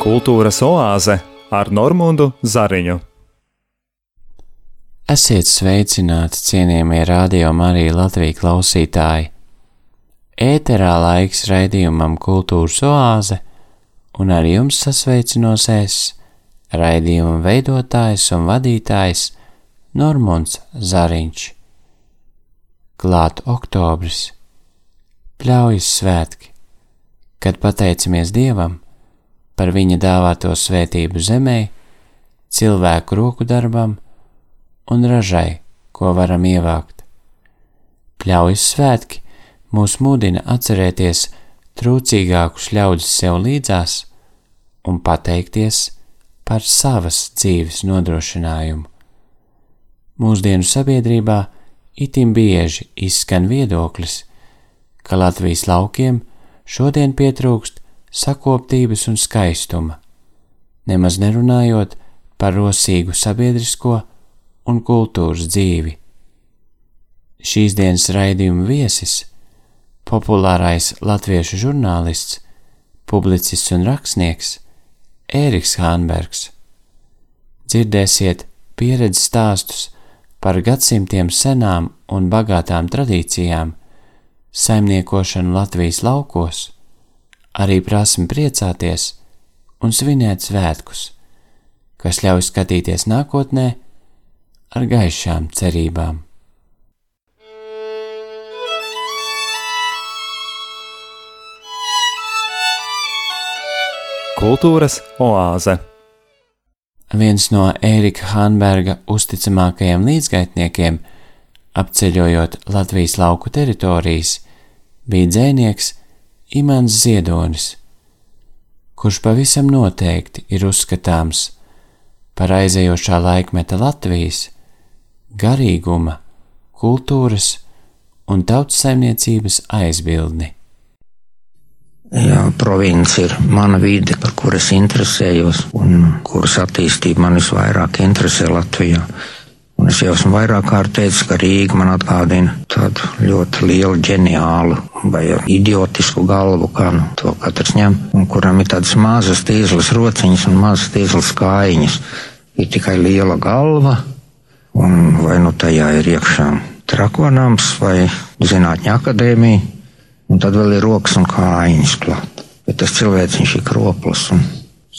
Kultūras oāze ar Normūnu Zariņu. Esiet sveicināti, cienījamie radio Marija Latvijas klausītāji! Ēterā laiks raidījumam Kultūras oāze, un ar jums sasveicinos es, raidījuma veidotājs un vadītājs Normons Zariņš. Klāt oktobris, pļaujas svētki, kad pateicamies Dievam par viņa dāvāto svētību zemē, cilvēku roku darbam un ražai, ko varam ievākt. Pļaujas svētki mūs mudina atcerēties trūcīgākus ļaudis sev līdzās un pateikties par savas dzīves nodrošinājumu. Mūsdienu sabiedrībā itin bieži izskan viedoklis, ka Latvijas laukiem šodien pietrūkst sakoptības un skaistuma, nemaz nerunājot par rosīgu sabiedrisko un kultūras dzīvi. Šīs dienas raidījuma viesis, populārais latviešu žurnālists, publicists un rakstnieks Ēriks Hānbergs. Dzirdēsiet pieredzes stāstus par gadsimtiem senām un bagātām tradīcijām, saimniekošanu Latvijas laukos, arī prasmi priecāties un svinēt svētkus, kas ļauj skatīties nākotnē ar gaišām cerībām. Kultūras oāze viens no Ērika Hanberga uzticamākajiem līdzgaitniekiem, apceļojot Latvijas lauku teritorijas, bija dzēnieks Imants Ziedonis, kurš pavisam noteikti ir uzskatāms par aizējošā laikmeta Latvijas garīguma, kultūras un tautsaimniecības aizbildni. Jā, province ir mana vide, par kuras interesējos un kuras attīstība man visvairāk interesē Latvijā. Un es jau esmu vairāk kārt teicis, ka Rīga man atgādina tādu ļoti lielu, ģeniālu vai idiotisku galvu, kā nu to katrs ņem, un kuram ir tādas mazas tīzlas rociņas un mazas tīzlas kājiņas. Ir tikai liela galva, un vai nu tajā ir iekšā trakonāms vai zinātņa akadēmija Un tad vēl ir rokas un kājiņas klāt. Bet tas cilvēks ir kroplis. Un,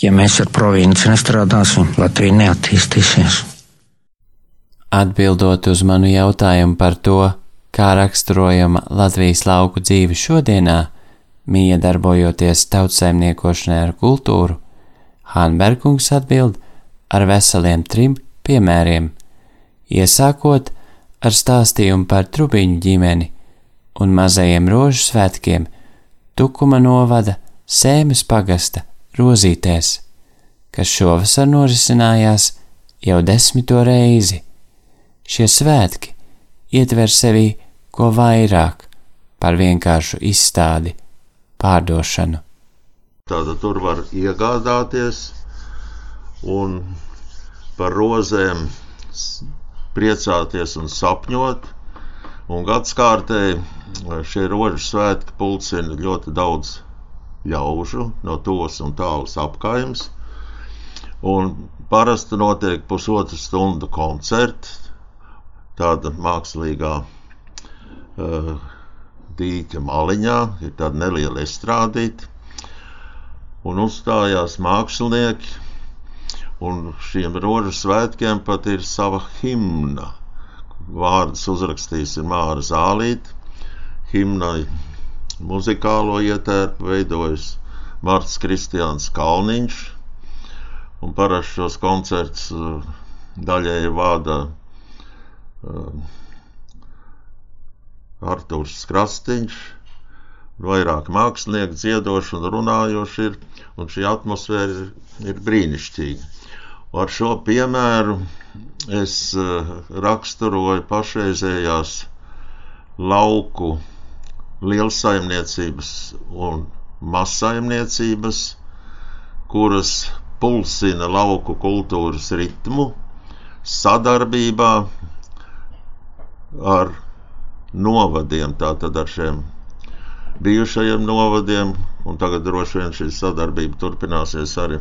ja mēs ar provinci nestrādāsim, Latvija neattīstīsies. Atbildot uz manu jautājumu par to, kā raksturojama Latvijas lauku dzīve šodienā, mīja darbojoties tautsēmniekošanai ar kultūru, Hanbergungs atbild ar veseliem trim piemēriem, iesākot ar stāstījumu par trubiņu ģimeni, un mazajiem rožu svētkiem Tukuma novada Sēmes pagasta rozītēs, kas šovasar norisinājās jau desmito reizi. Šie svētki ietver sevī ko vairāk par vienkāršu izstādi, pārdošanu. Tātad tur var iegādāties un par rozēm priecāties un sapņot. Un gadskārtēji šie rožu svētki pulcina ļoti daudz ļaužu no tos un tālas apkaimes. Un parasti notiek pusotra stunda koncerts, tāda mākslīgā uh, dīķa maliņā, ir tāda neliela estrādīte, un uzstājās mākslinieki, un šiem rožu svētkiem pat ir sava himna. Vārdus uzrakstījis ir Māra Zālīte, himnai muzikālo ietērpu veidojas Marts Kristiāns Kalniņš, un parasti šos koncertus uh, daļēji vada uh, Artūrs Krastīņš, vairāk mākslinieki dziedoši un runājoši ir, un šī atmosfēra ir, ir brīnišķīga. Ar šo piemēru es uh, raksturoju pašreizējās lauku lielsaimniecības un mazsaimniecības, kuras pulsina lauku kultūras ritmu sadarbībā ar novadiem, tātad ar šiem bijušajiem novadiem, un tagad droši vien šī sadarbība turpināsies arī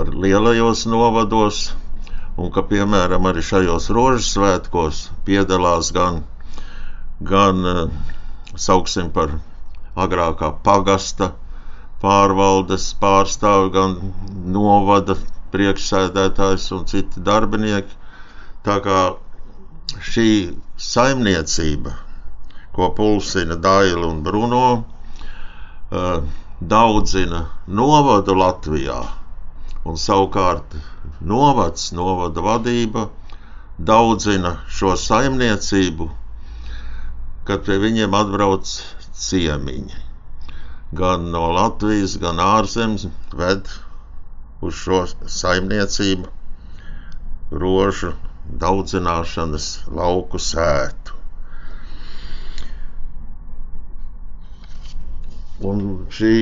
ar lielajos novados, un ka, piemēram, arī šajos rožu svētkos piedalās gan, gan sauksim par agrākā pagasta pārvaldes pārstāvi, gan novada priekšsēdētājs un citi darbinieki. Tā kā šī saimniecība ko pulsina Daila un Bruno, eh, daudzina novadu Latvijā, un savukārt novads, novada vadība daudzina šo saimniecību, kad pie viņiem atbrauc ciemiņi. Gan no Latvijas, gan ārzemes ved uz šo saimniecību rožu daudzināšanas lauku sētu. Un šī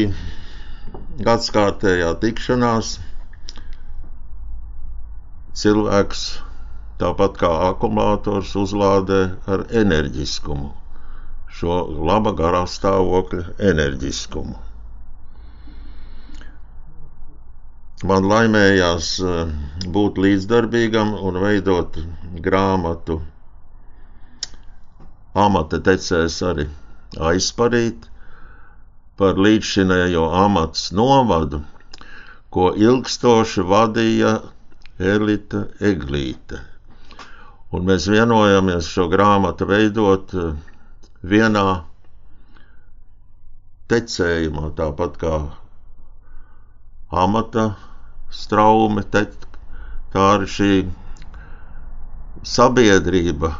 gadskārtējā tikšanās cilvēks, tāpat kā akumulators, uzlādē ar enerģiskumu, šo laba garā stāvokļa enerģiskumu. Man laimējās eh, būt līdzdarbīgam un veidot grāmatu amata tecēs arī aizparīt, par līdzšinējo amats novadu, ko ilgstoši vadīja Elita Eglīte. Un mēs vienojāmies šo grāmatu veidot eh, vienā tecējumā, tāpat kā amata straume, te, tā arī šī sabiedrība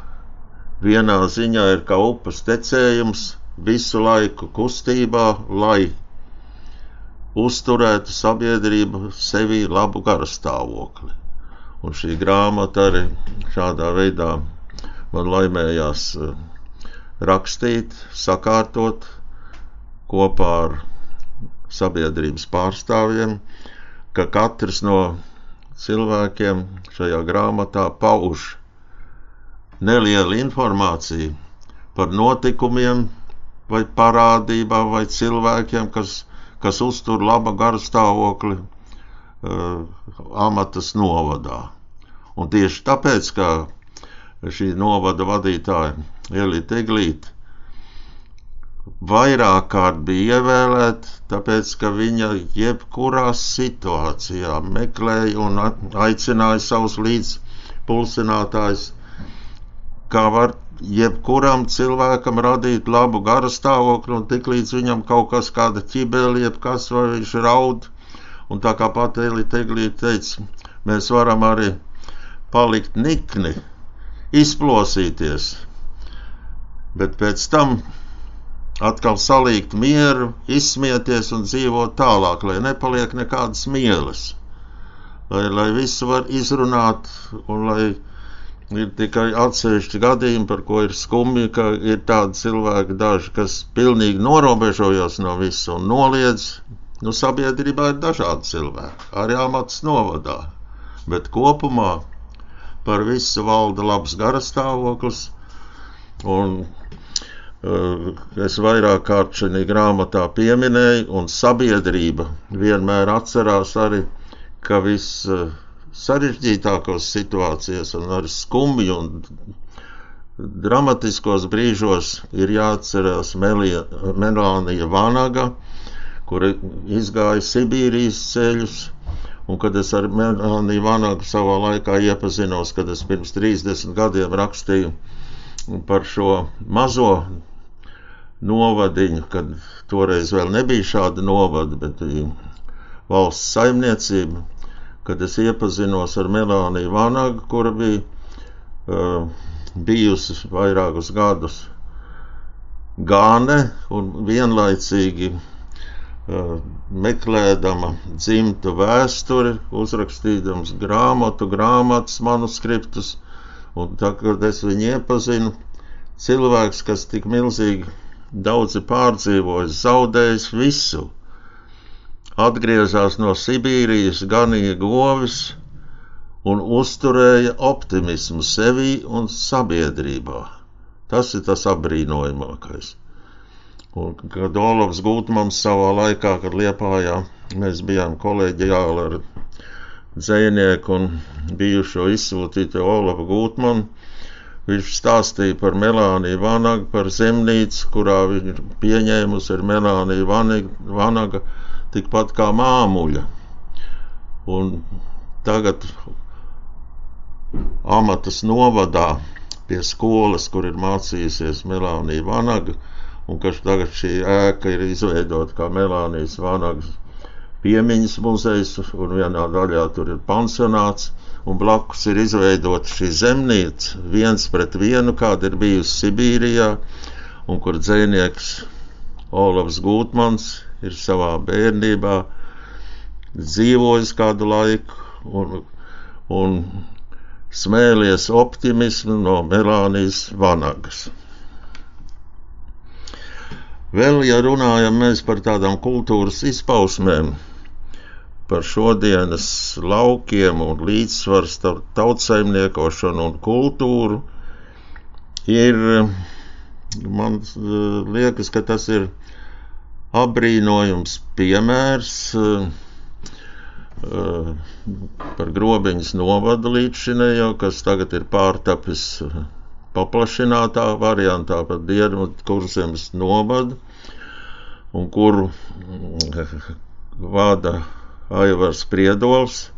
vienā ziņā ir kā upes tecējums, visu laiku kustībā, lai uzturētu sabiedrību sevī labu garastāvokli. Un šī grāmata arī šādā veidā man laimējās eh, rakstīt, sakārtot kopā ar sabiedrības pārstāvjiem, ka katrs no cilvēkiem šajā grāmatā pauž nelielu informāciju par notikumiem, vai parādībām, vai cilvēkiem, kas, kas uztur laba gara stāvokli uh, amatas novadā. Un tieši tāpēc, ka šī novada vadītāja Elīte Eglīte vairāk kārt bija ievēlēta, tāpēc, ka viņa jebkurā situācijā meklēja un aicināja savus līdzpulsinātājus, kā var jebkuram cilvēkam radīt labu garu stāvokli, un tiklīdz viņam kaut kas, kāda ķibeli, jebkas, vai viņš raud, un tā kā pat Elīte Eglīte teica, mēs varam arī palikt nikni, izplosīties, bet pēc tam atkal salikt mieru, izsmieties un dzīvot tālāk, lai nepaliek nekādas mielas, lai, lai visu var izrunāt un lai Ir tikai atsevišķi gadījumi, par ko ir skumji, ka ir tādi cilvēki, daži, kas pilnīgi norobežojas no visa un noliedz. Nu, sabiedrībā ir dažādi cilvēki, arī amats novadā, bet kopumā par visu valda labs garastāvoklis. Un, es vairāk kārt šajā grāmatā pieminēju, un sabiedrība vienmēr atcerās arī, ka viss. Uh, sarežģītākos situācijās un ar skumju un dramatiskos brīžos ir jāatcerās Melija, Melānija Vanaga, kura izgāja Sibīrijas ceļus. Un kad es ar Melāniju Vanagu savā laikā iepazinos, kad es pirms 30 gadiem rakstīju par šo mazo novadiņu, kad toreiz vēl nebija šāda novada, bet valsts saimniecība kad es iepazinos ar Melāniju Vanagu, kura bija uh, bijusi vairākus gadus Gāne un vienlaicīgi uh, meklēdama dzimtu vēsturi, uzrakstījams grāmatu, grāmatas manuskriptus, un tā, kad es viņu iepazinu, cilvēks, kas tik milzīgi daudzi pārdzīvojis, zaudējis visu, atgriezās no Sibīrijas, ganīja govis un uzturēja optimismu sevī un sabiedrībā. Tas ir tas apbrīnojamākais. Un, kad Olavs Gūtmans savā laikā, kad Liepājā mēs bijām kolēģiāli ar dzējnieku un bijušo izsūtītu Olavu Gūtmanu, viņš stāstīja par Melāniju Vanagu, par zemnīcu, kurā viņa ir pieņēmusi ar Melāniju Vanaga tikpat kā māmuļa. Un tagad amatas novadā pie skolas, kur ir mācījusies Melānija Vanaga, un ka tagad šī ēka ir izveidota kā Melānijas Vanagas piemiņas muzejs, un vienā daļā tur ir pansionāts, un blakus ir izveidota šī zemnīca viens pret vienu, kāda ir bijusi Sibīrijā, un kur dzēnieks Olavs Gūtmans ir savā bērnībā dzīvojis kādu laiku, un, un smēlies optimismu no Melānijas Vanagas. Vēl, ja runājam mēs par tādām kultūras izpausmēm, par šodienas laukiem un līdzsvaru starp tautsaimniekošanu un kultūru, ir, man liekas, ka tas ir apbrīnojums piemērs par grobiņas novadu līdzšinējo, kas tagad ir pārtapis paplašinātā variantā par Dienvidu kurzemes novadu, un kuru mm, vada Aivars Priedols.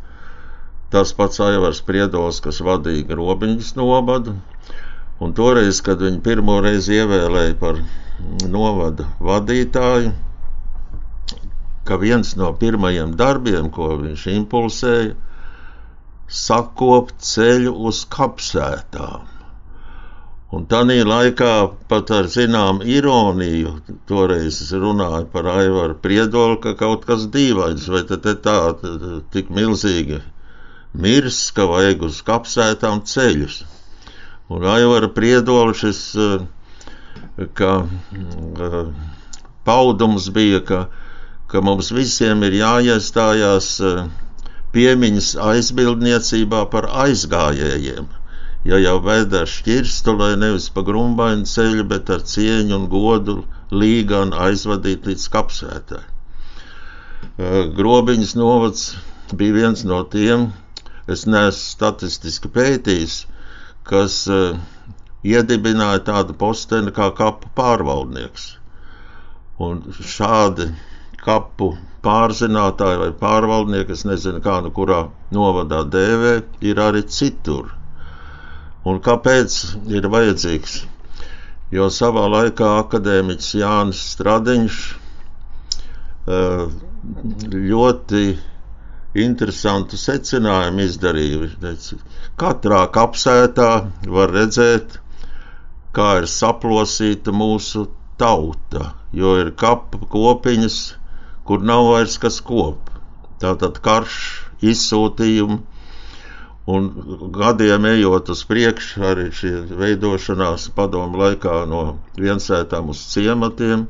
Tas pats Aivars Priedols, kas vadīja Robiņas novadu, un toreiz, kad viņu pirmo reizi ievēlēja par novada vadītāju, ka viens no pirmajiem darbiem, ko viņš impulsēja, sakopt ceļu uz kapsētām. Un tādā laikā pat ar zinām ironiju toreiz runāja par Aivaru Priedolu, ka kaut kas dīvains, vai tad tā tik milzīgi mirs, ka vajag uz kapsētām ceļus. Un Aivara Priedola šis ka, paudums bija, ka, ka mums visiem ir jāiestājās piemiņas aizbildniecībā par aizgājējiem ja jau veidā šķirstu, lai nevis pa grumbainu ceļu, bet ar cieņu un godu līganu aizvadīt līdz kapsētai. Grobiņas novads bija viens no tiem, es neesmu statistiski pētījis, kas iedibināja tādu posteni kā kapu pārvaldnieks. Un šādi kapu pārzinātāji vai pārvaldnieki, es nezinu, kā nu kurā novadā dēvē, ir arī citur. Un kāpēc ir vajadzīgs? Jo savā laikā akadēmiķis Jānis Stradiņš eh, ļoti interesantu secinājumu izdarīja. Katrā kapsētā var redzēt, kā ir saplosīta mūsu tauta, jo ir kapa kopiņas, kur nav vairs kas kop. Tātad karš, izsūtījumi, Un gadiem ejot uz priekšu, arī šī veidošanās padomu laikā no viensētām uz ciematiem,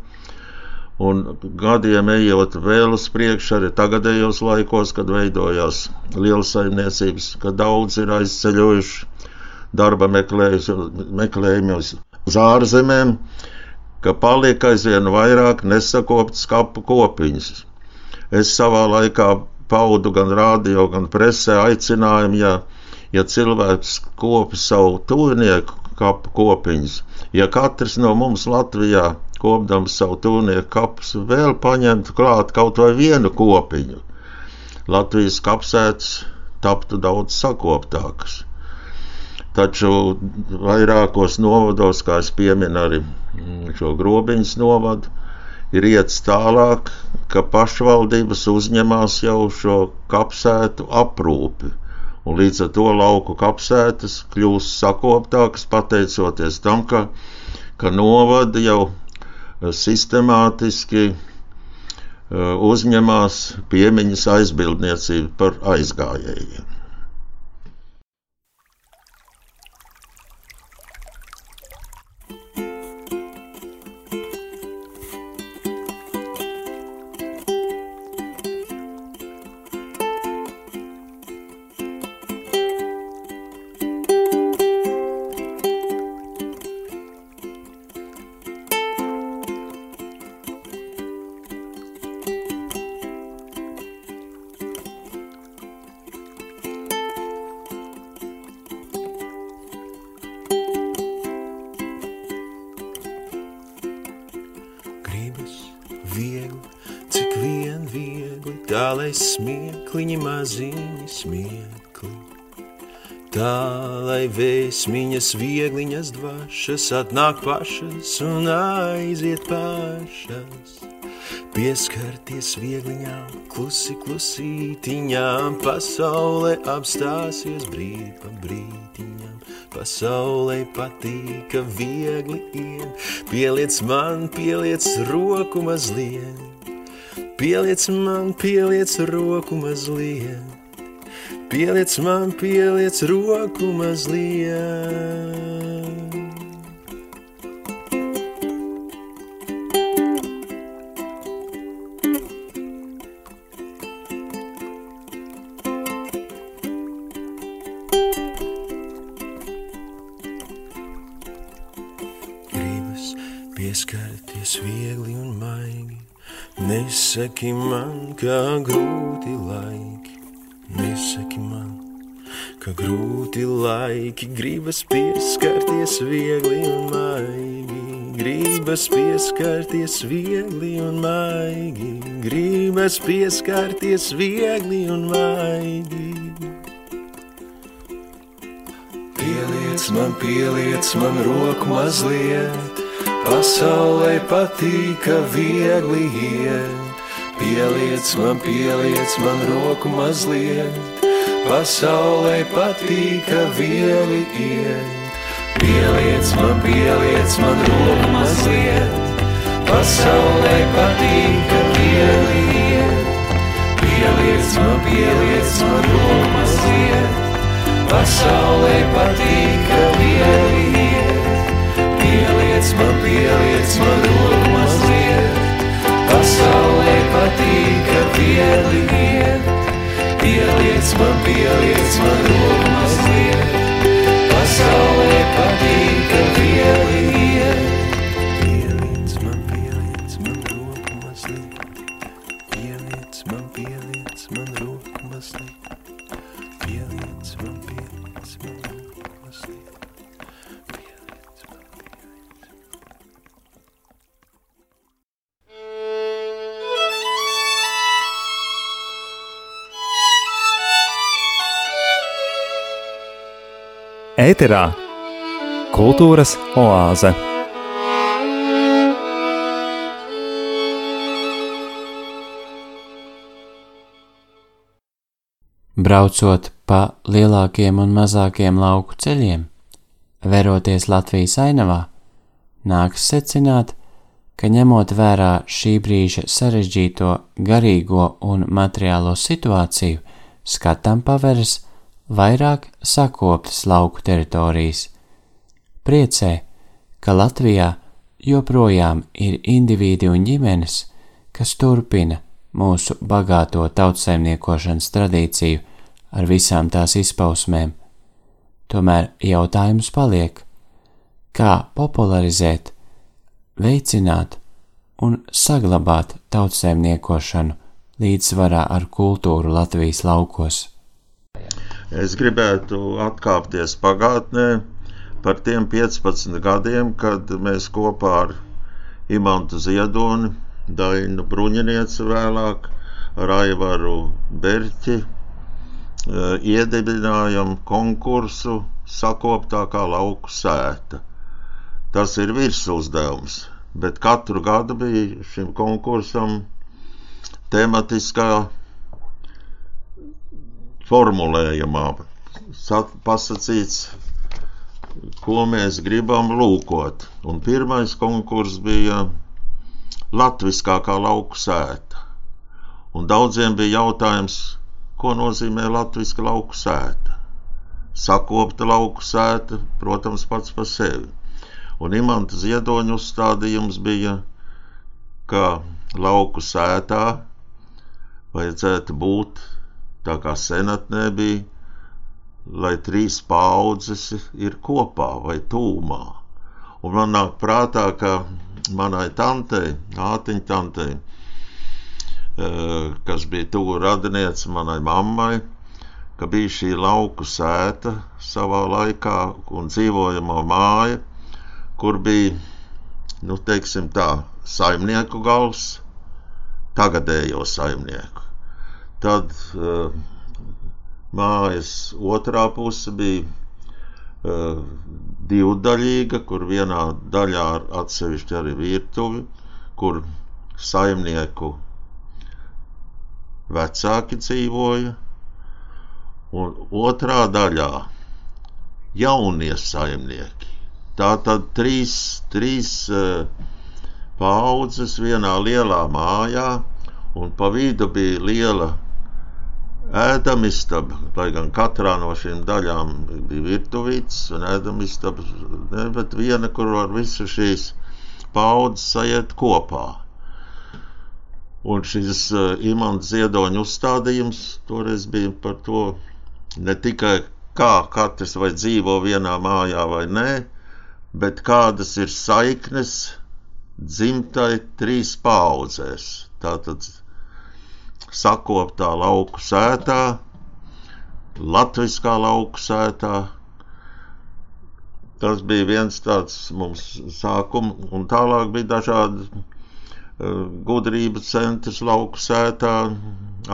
un gadiem ejot vēl uz priekšu, arī tagadējos laikos, kad veidojās lielsaimniecības, kad daudz ir aizceļojuši darba meklējumos uz ārzemēm, ka paliek aizvien vairāk nesakoptas kapu kopiņas. Es savā laikā paudu gan radio, gan presē aicinājumu, ja, ja cilvēks kopi savu tuvinieku kapu kopiņas, ja katrs no mums Latvijā kopdams savu tuvinieku kapus vēl paņemtu klāt kaut vai vienu kopiņu, Latvijas kapsētas taptu daudz sakoptākas. Taču vairākos novados, kā es pieminu arī šo grobiņas novadu, ir iet tālāk, ka pašvaldības uzņemās jau šo kapsētu aprūpi. Un līdz ar to lauku kapsētas kļūst sakoptākas, pateicoties tam, ka, ka novada jau eh, sistemātiski uh, uzņemās piemiņas aizbildniecību par aizgājējiem. Vēsmiņas viegliņas dvašas atnāk pašas un aiziet pašas. Pieskarties viegliņām, klusi klusītiņām, pasaulē apstāsies brīd pa brītiņām. Pasaulē patīk, ka viegli iet, pieliec man, pieliec roku mazliet. Pieliec man, pieliec roku mazliet. Pieliec man, pieliec roku mazliet. Pieskarties viegli un maigi, nesaki man, kā grūti laiki. Nesaki man, ka grūti laiki, gribas pieskarties viegli un maigi. Gribas pieskarties viegli un maigi, gribas pieskarties viegli un maigi. Pieliec man, pieliec man roku mazliet, pasaulē patīk, ka viegli iet. Pieliec man, pieliec man roku mazliet, pasaulē patīk, ka viegli iet. Pieliec man, pieliec man roku mazliet, pasaulē patīk, ka viegli iet. Pieliec man, pieliec man roku mazliet, pasaulē patīk, ka viegli iet. Pieliec man, pieliec man roku mazliet, pasaulē patīk, ka viegli iet. Pieliec man, pieliec man roku mazliet, pasaulē patīk, ka viegli iet. Ēterā kultūras oāze. Braucot pa lielākiem un mazākiem lauku ceļiem, veroties Latvijas ainavā, nāks secināt, ka ņemot vērā šī brīža sarežģīto garīgo un materiālo situāciju, skatām paveras vairāk sakoptas lauku teritorijas. Priecē, ka Latvijā joprojām ir indivīdi un ģimenes, kas turpina mūsu bagāto tautsaimniekošanas tradīciju ar visām tās izpausmēm. Tomēr jautājums paliek, kā popularizēt, veicināt un saglabāt tautsaimniekošanu līdzsvarā ar kultūru Latvijas laukos. Es gribētu atkāpties pagātnē par tiem 15 gadiem, kad mēs kopā ar Imantu Ziedoni, Dainu Bruņinieci vēlāk, ar Aivaru Berķi eh, iedibinājam konkursu sakoptākā lauku sēta. Tas ir virsuzdevums, bet katru gadu bija šim konkursam tematiskā formulējumā sa- pasacīts, ko mēs gribam lūkot. Un pirmais konkurss bija latviskākā lauku sēta. Un daudziem bija jautājums, ko nozīmē latviska lauku sēta. Sakopta lauku sēta, protams, pats par sevi. Un imanta ziedoņa uzstādījums bija, ka lauku sētā vajadzētu būt tā kā senatnē bija, lai trīs paudzes ir kopā vai tūmā. Un man nāk prātā, ka manai tantei, ātiņa tantei, eh, kas bija tuvu radiniece manai mammai, ka bija šī lauku sēta savā laikā un dzīvojamā māja, kur bija, nu, teiksim tā, saimnieku gals, tagadējo saimnieku. Tad uh, mājas otrā puse bija uh, divdaļīga, kur vienā daļā atsevišķi arī virtuvi, kur saimnieku vecāki dzīvoja, un otrā daļā jaunie saimnieki. Tā tad trīs, trīs uh, paudzes vienā lielā mājā, un pa vidu bija liela ēdamistaba, lai gan katrā no šīm daļām bija virtuvīts un ēdamistaba, ne, bet viena, kur var visu šīs paudzes sajiet kopā. Un šis uh, imants ziedoņa uzstādījums toreiz bija par to ne tikai kā katrs vai dzīvo vienā mājā vai nē, bet kādas ir saiknes dzimtai trīs paudzēs. Tātad sakoptā lauku sētā, latviskā lauku sētā. Tas bija viens tāds mums sākums, un tālāk bija dažādi gudrības centrs lauku sētā,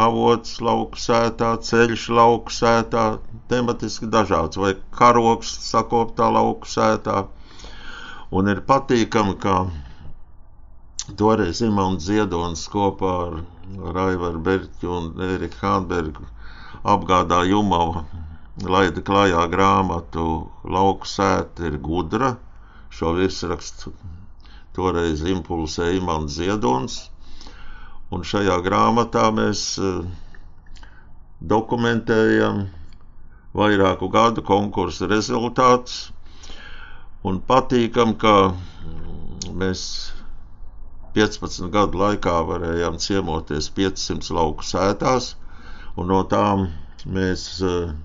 avots lauku sētā, ceļš lauku sētā, tematiski dažāds, vai karoks sakoptā lauku sētā. Un ir patīkami, ka toreiz Imants Ziedonis kopā ar Raivaru Berķu un Eriku Hānbergu apgādā Jumavu laida klājā grāmatu Lauku sēta ir gudra. Šo virsrakstu toreiz impulsē Imants Ziedonis. Un šajā grāmatā mēs eh, dokumentējam vairāku gadu konkursu rezultātus. Un patīkam, ka mēs 15 gadu laikā varējām ciemoties 500 lauku sētās, un no tām mēs uh,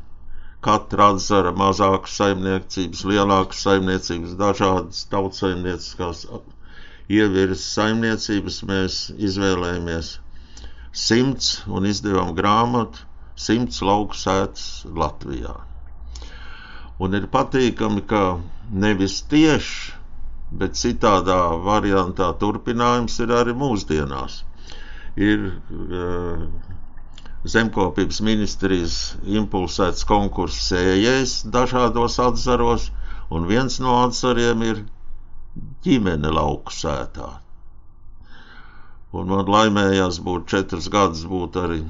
katra atzara mazākas saimniecības, lielākas saimniecības, dažādas tautsaimnieciskās ievirzes saimniecības. Mēs izvēlējāmies simts un izdevām grāmatu simts lauku sētas Latvijā. Un ir patīkami, ka nevis tieši, bet citādā variantā turpinājums ir arī mūsdienās. Ir uh, zemkopības ministrijas impulsēts konkurss sējais dažādos atzaros, un viens no atzariem ir ģimene lauku sētā. Un man laimējās būt četrus gadus būt arī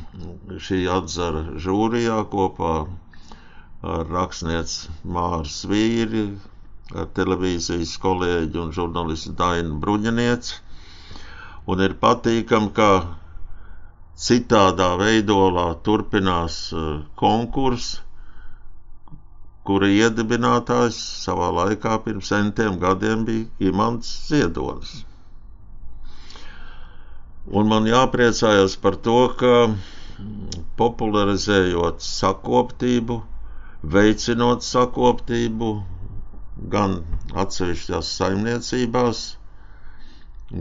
šī atzara žūrijā kopā ar rakstnieci Māru Svīri, ar televīzijas kolēģi un žurnālistu Dainu Bruņinieci. Un ir patīkami, ka citādā veidolā turpinās konkurss, kura iedibinātājs savā laikā pirms centiem gadiem bija Imants Ziedonis. Un man jāpriecājas par to, ka popularizējot sakoptību, veicinot sakoptību gan atsevišķās saimniecībās,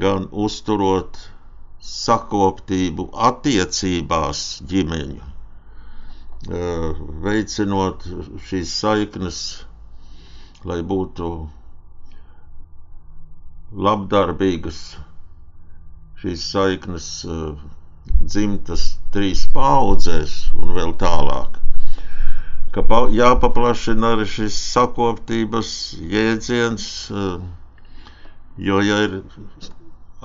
gan uzturot sakoptību attiecībās ģimeņu, veicinot šīs saiknes, lai būtu labdarbīgas šīs saiknes dzimtas trīs paudzēs un vēl tālāk. Ka jāpaplašina arī šis sakoptības jēdziens, jo ja ir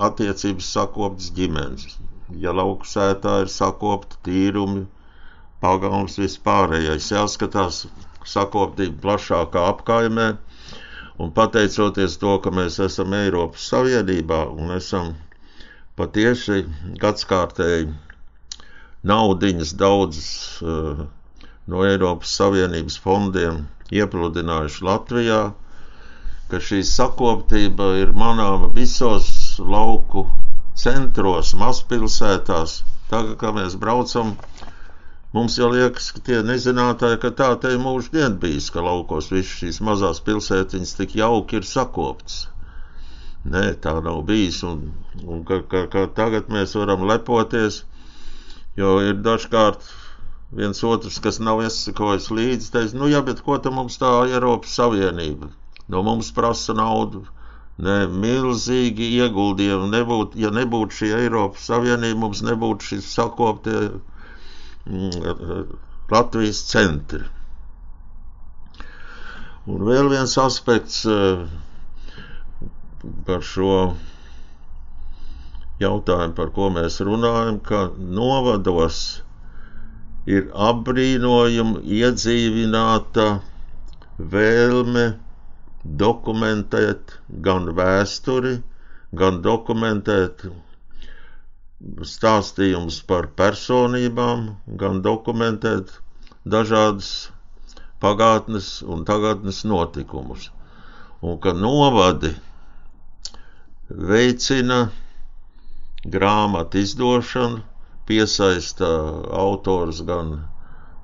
attiecības sakoptas ģimenes. Ja lauku sētā ir sakopta tīrumi, pagalms vispārējais, jāskatās sakoptība plašākā apkaimē, un pateicoties to, ka mēs esam Eiropas Savienībā un esam patiesi gadskārtēji naudiņas daudzas uh, no Eiropas Savienības fondiem iepludinājuši Latvijā, ka šī sakoptība ir manāma visos lauku centros, mazpilsētās. Tagad, kad mēs braucam, mums jau liekas, ka tie nezinātāji, ka tā te mūždien bijis, ka laukos visas šīs mazās pilsētiņas tik jauki ir sakoptas. Nē, tā nav bijis, un, un ka, ka, ka tagad mēs varam lepoties, jo ir dažkārt viens otrs, kas nav iesakojis līdzi, teica, nu jā, bet ko tam mums tā Eiropas Savienība? No mums prasa naudu, ne, milzīgi ieguldījumi. Nebūt, ja nebūtu šī Eiropas Savienība, mums nebūtu šis sakoptie mm, Latvijas centri. Un vēl viens aspekts eh, par šo jautājumu, par ko mēs runājam, ka novados ir apbrīnojama iedzīvināta vēlme dokumentēt gan vēsturi, gan dokumentēt stāstījumus par personībām, gan dokumentēt dažādas pagātnes un tagadnes notikumus. Un ka novadi veicina grāmatu izdošanu, piesaista autors gan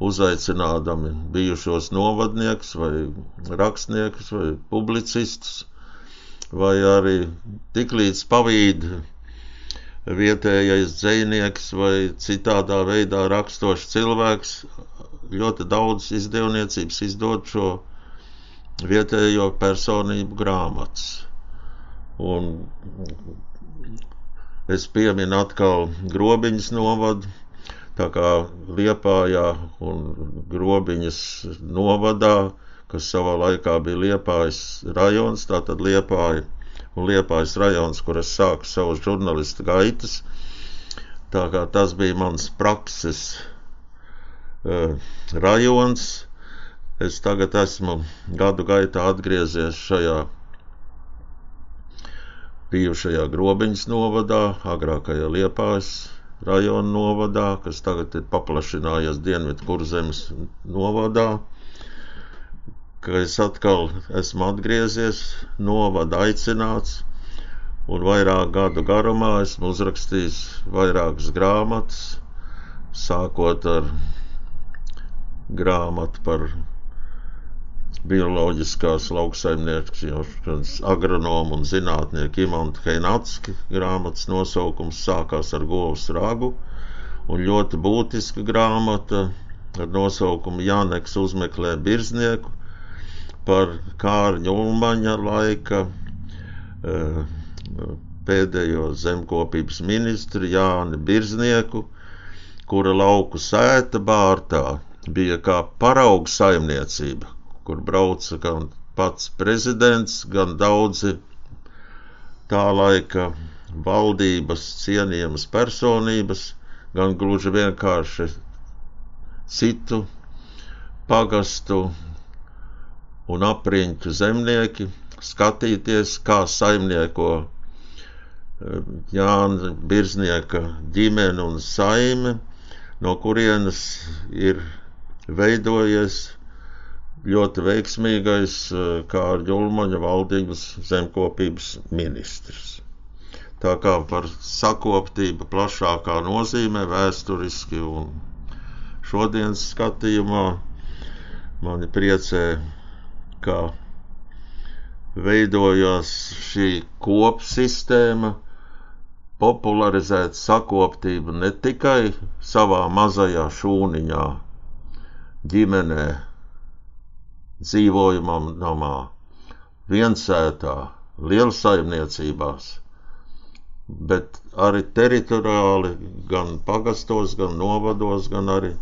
uzaicinādami bijušos novadniekus, vai rakstniekus, vai publicistus, vai arī tiklīdz pavīd vietējais dzinieks vai citādā veidā rakstošs cilvēks ļoti daudz izdevniecības izdod šo vietējo personību grāmatas. Un es pieminu atkal grobiņas novadu, tā kā Liepājā un grobiņas novadā, kas savā laikā bija Liepājas rajons, tātad Liepāja un Liepājas rajons, kur es sāku savus žurnālistu gaitas. Tā kā tas bija mans prakses uh, rajons. Es tagad esmu gadu gaitā atgriezies šajā bijušajā Grobiņas novadā, agrākajā Liepājas rajona novadā, kas tagad ir paplašinājies Dienvidu kurzemes novadā, ka es atkal esmu atgriezies, novada aicināts, un vairāk gadu garumā esmu uzrakstījis vairākas grāmatas, sākot ar grāmatu par bioloģiskās lauksaimniecības agronomu un zinātnieku Imantu Heinatski. Grāmatas nosaukums sākās ar govs ragu un ļoti būtiska grāmata ar nosaukumu Jāneks uzmeklē birznieku par Kārņa Ulmaņa laika eh, pēdējo zemkopības ministru Jāni Birznieku, kura lauku sēta bārtā bija kā parauga saimniecība, kur brauca gan pats prezidents, gan daudzi tā laika valdības cienījamas personības, gan gluži vienkārši citu pagastu un apriņķu zemnieki skatīties, kā saimnieko eh, Jāna Birznieka ģimene un saime, no kurienes ir veidojies ļoti veiksmīgais eh, Kārļa Ulmaņa valdības zemkopības ministrs. Tā kā par sakoptību plašākā nozīmē vēsturiski un šodienas skatījumā mani priecē, ka veidojās šī kopsistēma, popularizēt sakoptību ne tikai savā mazajā šūniņā, ģimenē, dzīvojamā namā, viensētā, lielsaimniecībās, bet arī teritoriāli, gan pagastos, gan novados, gan arī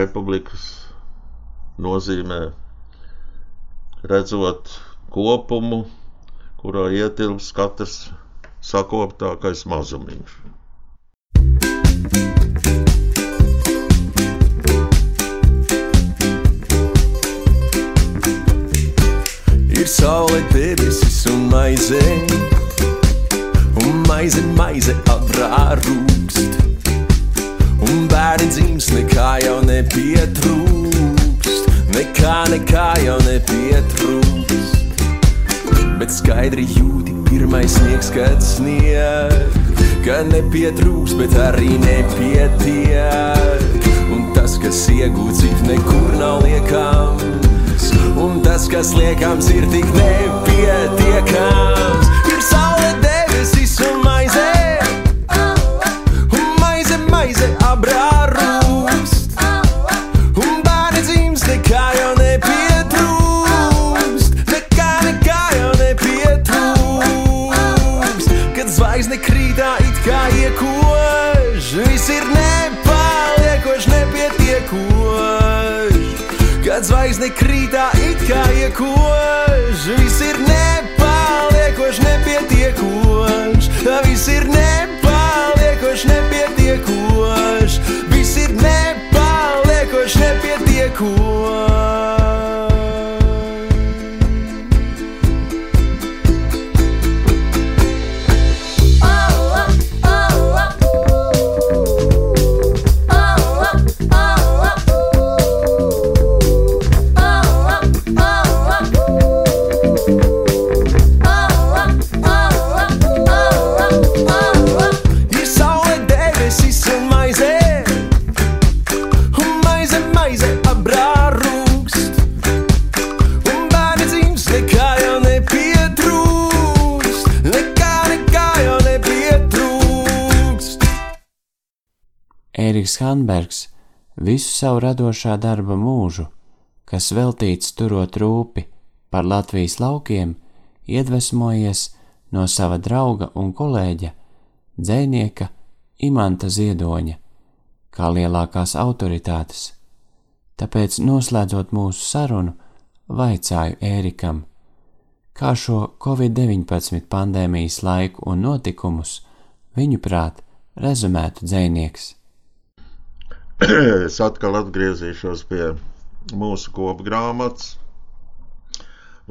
republikas nozīmē redzot kopumu, kurā ietilps katrs sakoptākais mazumiņš. Ir saule, debesis un maize, un maize, maize aprārūkst. Un bērni dzims, nekā jau nepietrūkst, nekā, nekā jau nepietrūkst. Bet skaidri jūti pirmais sniegs, kad snieg, ka nepietrūkst, bet arī nepietiek. Un tas, kas iegūts, it nekur nav liekams kas liekams, ir tik nepietiekams. Zvaigzne krītā it kā iekoš, viss ir nepaliekoši, nepietiekoši, viss ir nepaliekoši, Ēriks Hanbergs visu savu radošā darba mūžu, kas veltīts turot rūpi par Latvijas laukiem, iedvesmojies no sava drauga un kolēģa, dzēnieka Imanta Ziedoņa, kā lielākās autoritātes. Tāpēc, noslēdzot mūsu sarunu, vaicāju Ērikam, kā šo Covid-19 pandēmijas laiku un notikumus viņuprāt rezumētu dzēnieks. es atkal atgriezīšos pie mūsu kopgrāmatas.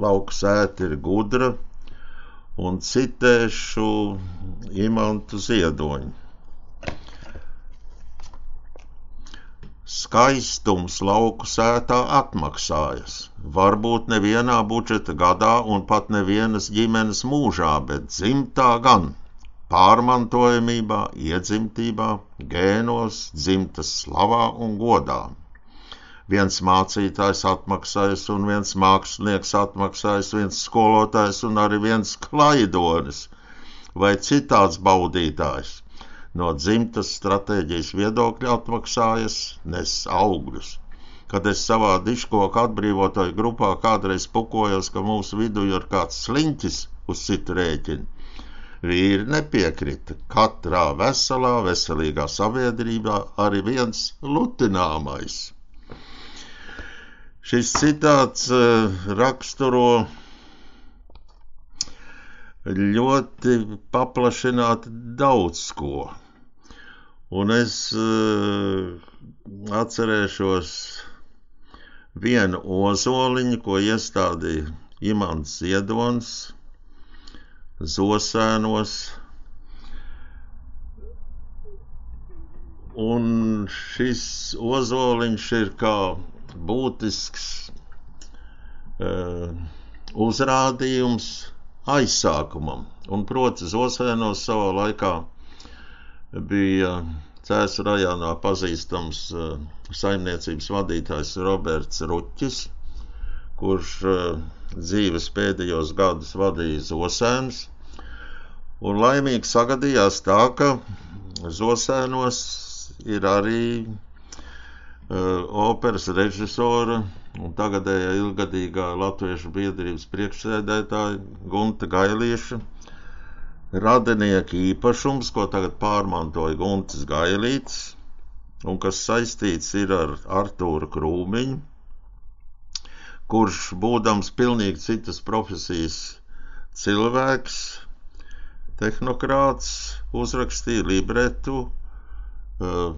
Lauka sēta ir gudra, un citēšu Imantu Ziedoņu. Skaistums lauku sētā atmaksājas. Varbūt nevienā budžeta gadā un pat nevienas ģimenes mūžā, bet dzimtā gan. Pārmantojamībā, iedzimtībā, gēnos, dzimtas slavā un godā. Viens mācītājs atmaksājas, un viens mākslinieks atmaksājas, viens skolotājs un arī viens klaidonis vai citāds baudītājs. No dzimtas stratēģijas viedokļa atmaksājas, nes augļus. Kad es savā diškoku atbrīvotāju grupā kādreiz pukojos, ka mūsu vidū ir kāds sliņķis uz citu rēķinu, vīri nepiekrita. Katrā veselā, veselīgā sabiedrībā arī viens lutināmais. Šis citāts uh, raksturo ļoti paplašināti daudz ko. Un es uh, atcerēšos vienu ozoliņu, ko iestādīja Imants Ziedonis Zosēnos. Un šis ozoliņš ir kā būtisks uh, uzrādījums aizsākumam. Un, proti, Zosēnos savā laikā bija Cēsu rajonā pazīstams uh, saimniecības vadītājs Roberts Ruķis, kurš uh, dzīves pēdējos gadus vadīja Zosēns. Un laimīgi sagadījās tā, ka Zosēnos ir arī uh, operas režisora un tagadējā ilgadīgā Latviešu biedrības priekšsēdētāja Gunta Gailieša radinieka īpašums, ko tagad pārmantoja Guntis Gailīts, un kas saistīts ir ar Artūru Krūmiņu, kurš, būdams pilnīgi citas profesijas cilvēks, tehnokrāts, uzrakstīja libretu uh,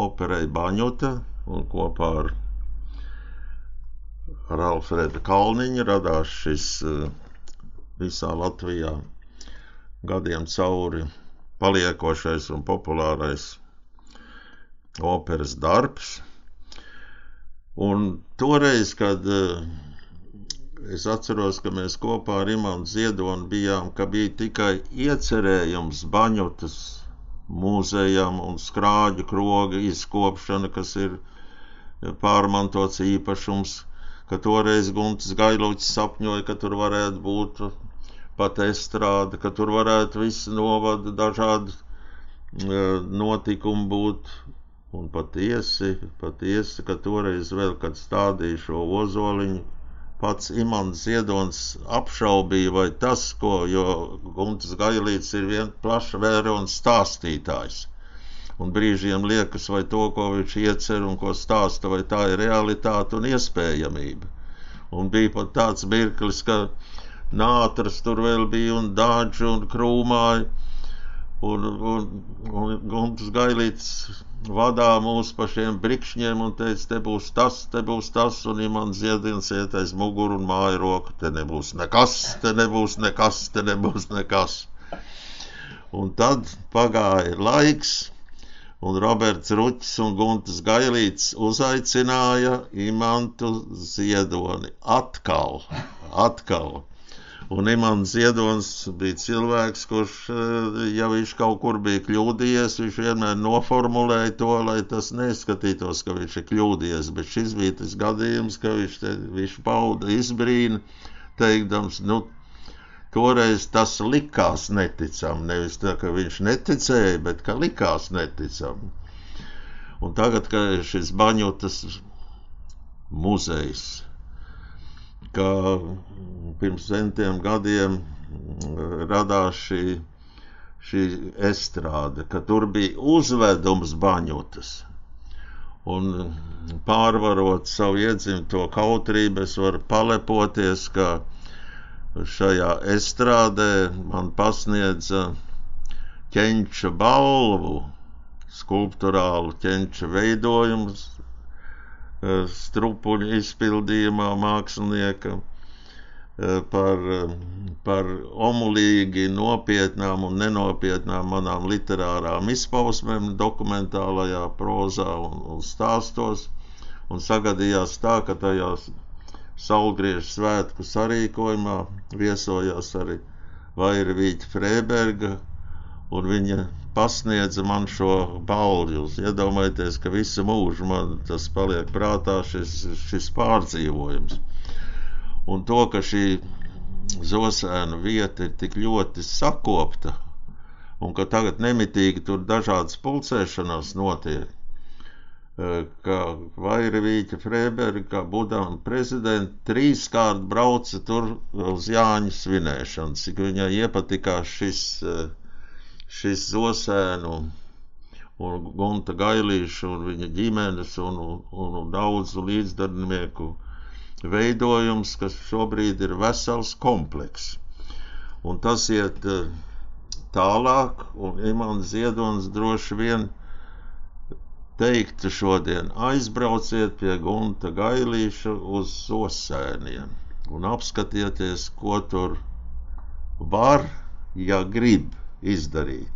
operai Baņuta un kopā ar, ar Alfreda Kalniņu radās šis uh, visā Latvijā gadiem cauri paliekošais un populārais operas darbs. Un toreiz, kad uh, es atceros, ka mēs kopā ar Imantu Ziedonu bijām, ka bija tikai iecerējums baņotas mūzejam un skrāģu kroga izkopšana, kas ir pārmantots īpašums, ka toreiz Guntis Gailoķis sapņoja, ka tur varētu būt pat estrāde, ka tur varētu visi novada dažādi uh, notikumi būt. Un patiesi, patiesi, ka toreiz vēl, kad stādīja šo ozoliņu, pats Imants Ziedonis apšaubīja, vai tas, ko, jo Guntis Gailīts ir vien plaša vēra un stāstītājs. Un brīžiem liekas, vai to, ko viņš iecer un ko stāsta, vai tā ir realitāte un iespējamība. Un bija pat tāds mirklis, ka nātras tur vēl bija un dāģi un krūmāji. Un, un, un Gunts Gailīts vadā mūs pa šiem brikšņiem un teica, te būs tas, te būs tas, un ja man ziediens iet aiz muguru un māja roku, te nebūs nekas, te nebūs nekas, te nebūs nekas. Un tad pagāja laiks, un Roberts Ruķis un Guntas Gailīts uzaicināja Imantu Ziedoni atkal, atkal. Un Imants Ziedonis bija cilvēks, kurš, eh, ja viņš kaut kur bija kļūdījies, viņš vienmēr noformulēja to, lai tas neskatītos, ka viņš ir kļūdījies. Bet šis bija tas gadījums, ka viņš, te, viņš pauda izbrīnu, teikdams, nu, toreiz tas likās neticam. Nevis tā, ka viņš neticēja, bet ka likās neticam. Un tagad, kad ir šis baņotas muzejs, ka pirms centiem gadiem mm, radās šī, šī estrāde, ka tur bija uzvedums baņotas. Un pārvarot savu iedzimto kautrību, es varu palepoties, ka šajā estrādē man pasniedza ķenča balvu, skulptūrālu ķenča veidojumu eh, strupuļu izpildījumā mākslinieka Eh, par, eh, par omulīgi nopietnām un nenopietnām manām literārām izpausmēm, dokumentālajā prozā un, un stāstos. Un sagadījās tā, ka tajās saulgriežu svētku sarīkojumā viesojās arī Vairvīķa Freiberga, un viņa pasniedza man šo balvu. Jūs iedomājieties, ka visu mūžu man tas paliek prātā šis, šis pārdzīvojums. Un to, ka šī zosēnu vieta ir tik ļoti sakopta un ka tagad nemitīgi tur dažādas pulcēšanās notiek, e, ka Vairvīķa Freiberga, kā Budām prezidenta, trīskārt brauca tur uz Jāņu svinēšanas, cik viņai iepatikās šis, e, šis zosēnu un Gunta Gailīša un viņa ģimenes un, un, un daudzu līdzdarbinieku veidojums, kas šobrīd ir vesels komplekss. Un tas iet eh, tālāk, un Imants Ziedonis droši vien teiktu šodien aizbrauciet pie Gunta Gailīša uz Sosēniem un apskatieties, ko tur var, ja grib izdarīt.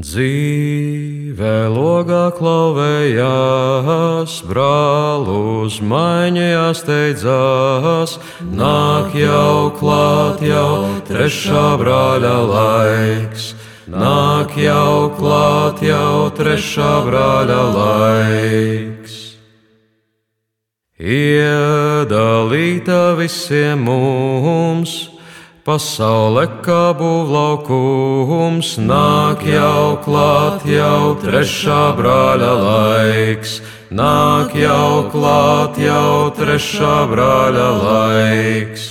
Dzīve logā klauvējās, brālus maiņās steidzās, nāk jau klāt jau trešā brāļa laiks. Nāk jau klāt jau trešā brāļa laiks. Iedalīta visiem mums Pasaule kā būvlaukums, nāk jau klāt, jau trešā brāļa laiks. Nāk jau klāt, jau trešā brāļa laiks.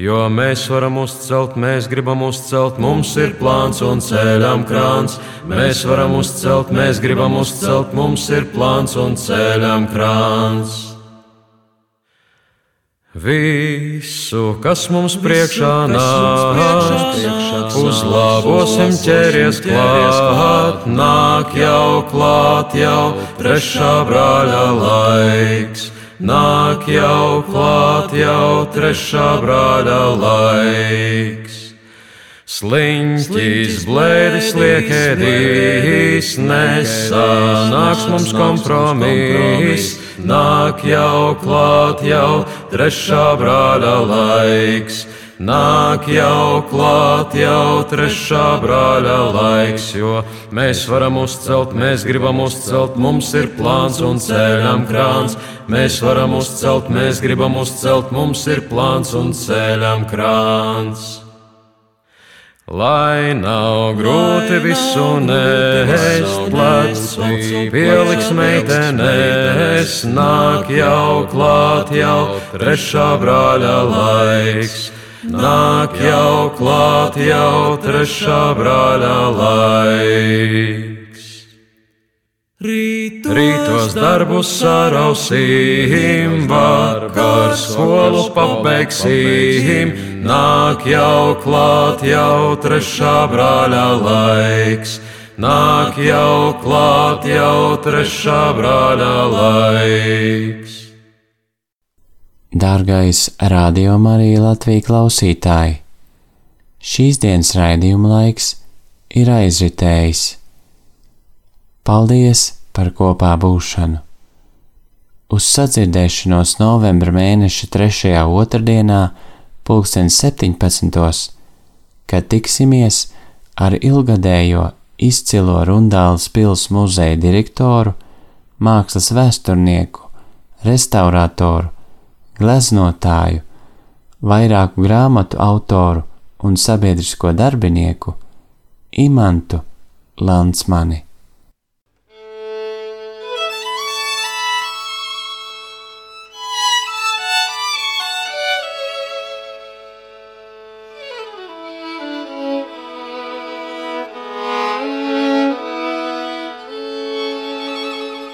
Jo mēs varam uzcelt, mēs gribam uzcelt, mums ir plāns un ceļam krāns. Mēs varam uzcelt, mēs gribam uzcelt, mums ir plāns un ceļam krāns. Visu, kas mums priekšā nāk, uzlabosim ķeries klāt, nāk jau klāt, jau trešā brāļa laiks. Nāk jau klāt, jau trešā brāļa laiks. Sliņķis, blēdis, liekēdīs, nesanāks mums kompromiss nāk jau klāt, jau trešā brāļa laiks. Nāk jau klāt, jau trešā brāļa laiks, jo mēs varam uzcelt, mēs gribam uzcelt, mums ir plāns un ceļam krāns. Mēs varam uzcelt, mēs gribam uzcelt, mums ir plāns un ceļam krāns. Lai nav grūti visu nest, plecu pieliks meitenēs, nāk jau klāt jau trešā brāļa laiks. Nāk jau klāt jau trešā brāļa laiks. Rītos darbus sarausim, vakar skolu pabeigsim, nāk jau klāt, jau trešā brāļa laiks. Nāk jau klāt, jau trešā brāļa laiks. Dārgais radio Marija Latvija klausītāji! Šīs dienas raidījuma laiks ir aizritējis. Paldies par kopā būšanu! Uz sadzirdēšanos novembra mēneša 3. otrdienā, pulksten 17. kad tiksimies ar ilgadējo izcilo Rundāles pils muzeja direktoru, mākslas vēsturnieku, restaurātoru, gleznotāju, vairāku grāmatu autoru un sabiedrisko darbinieku Imantu Lansmani.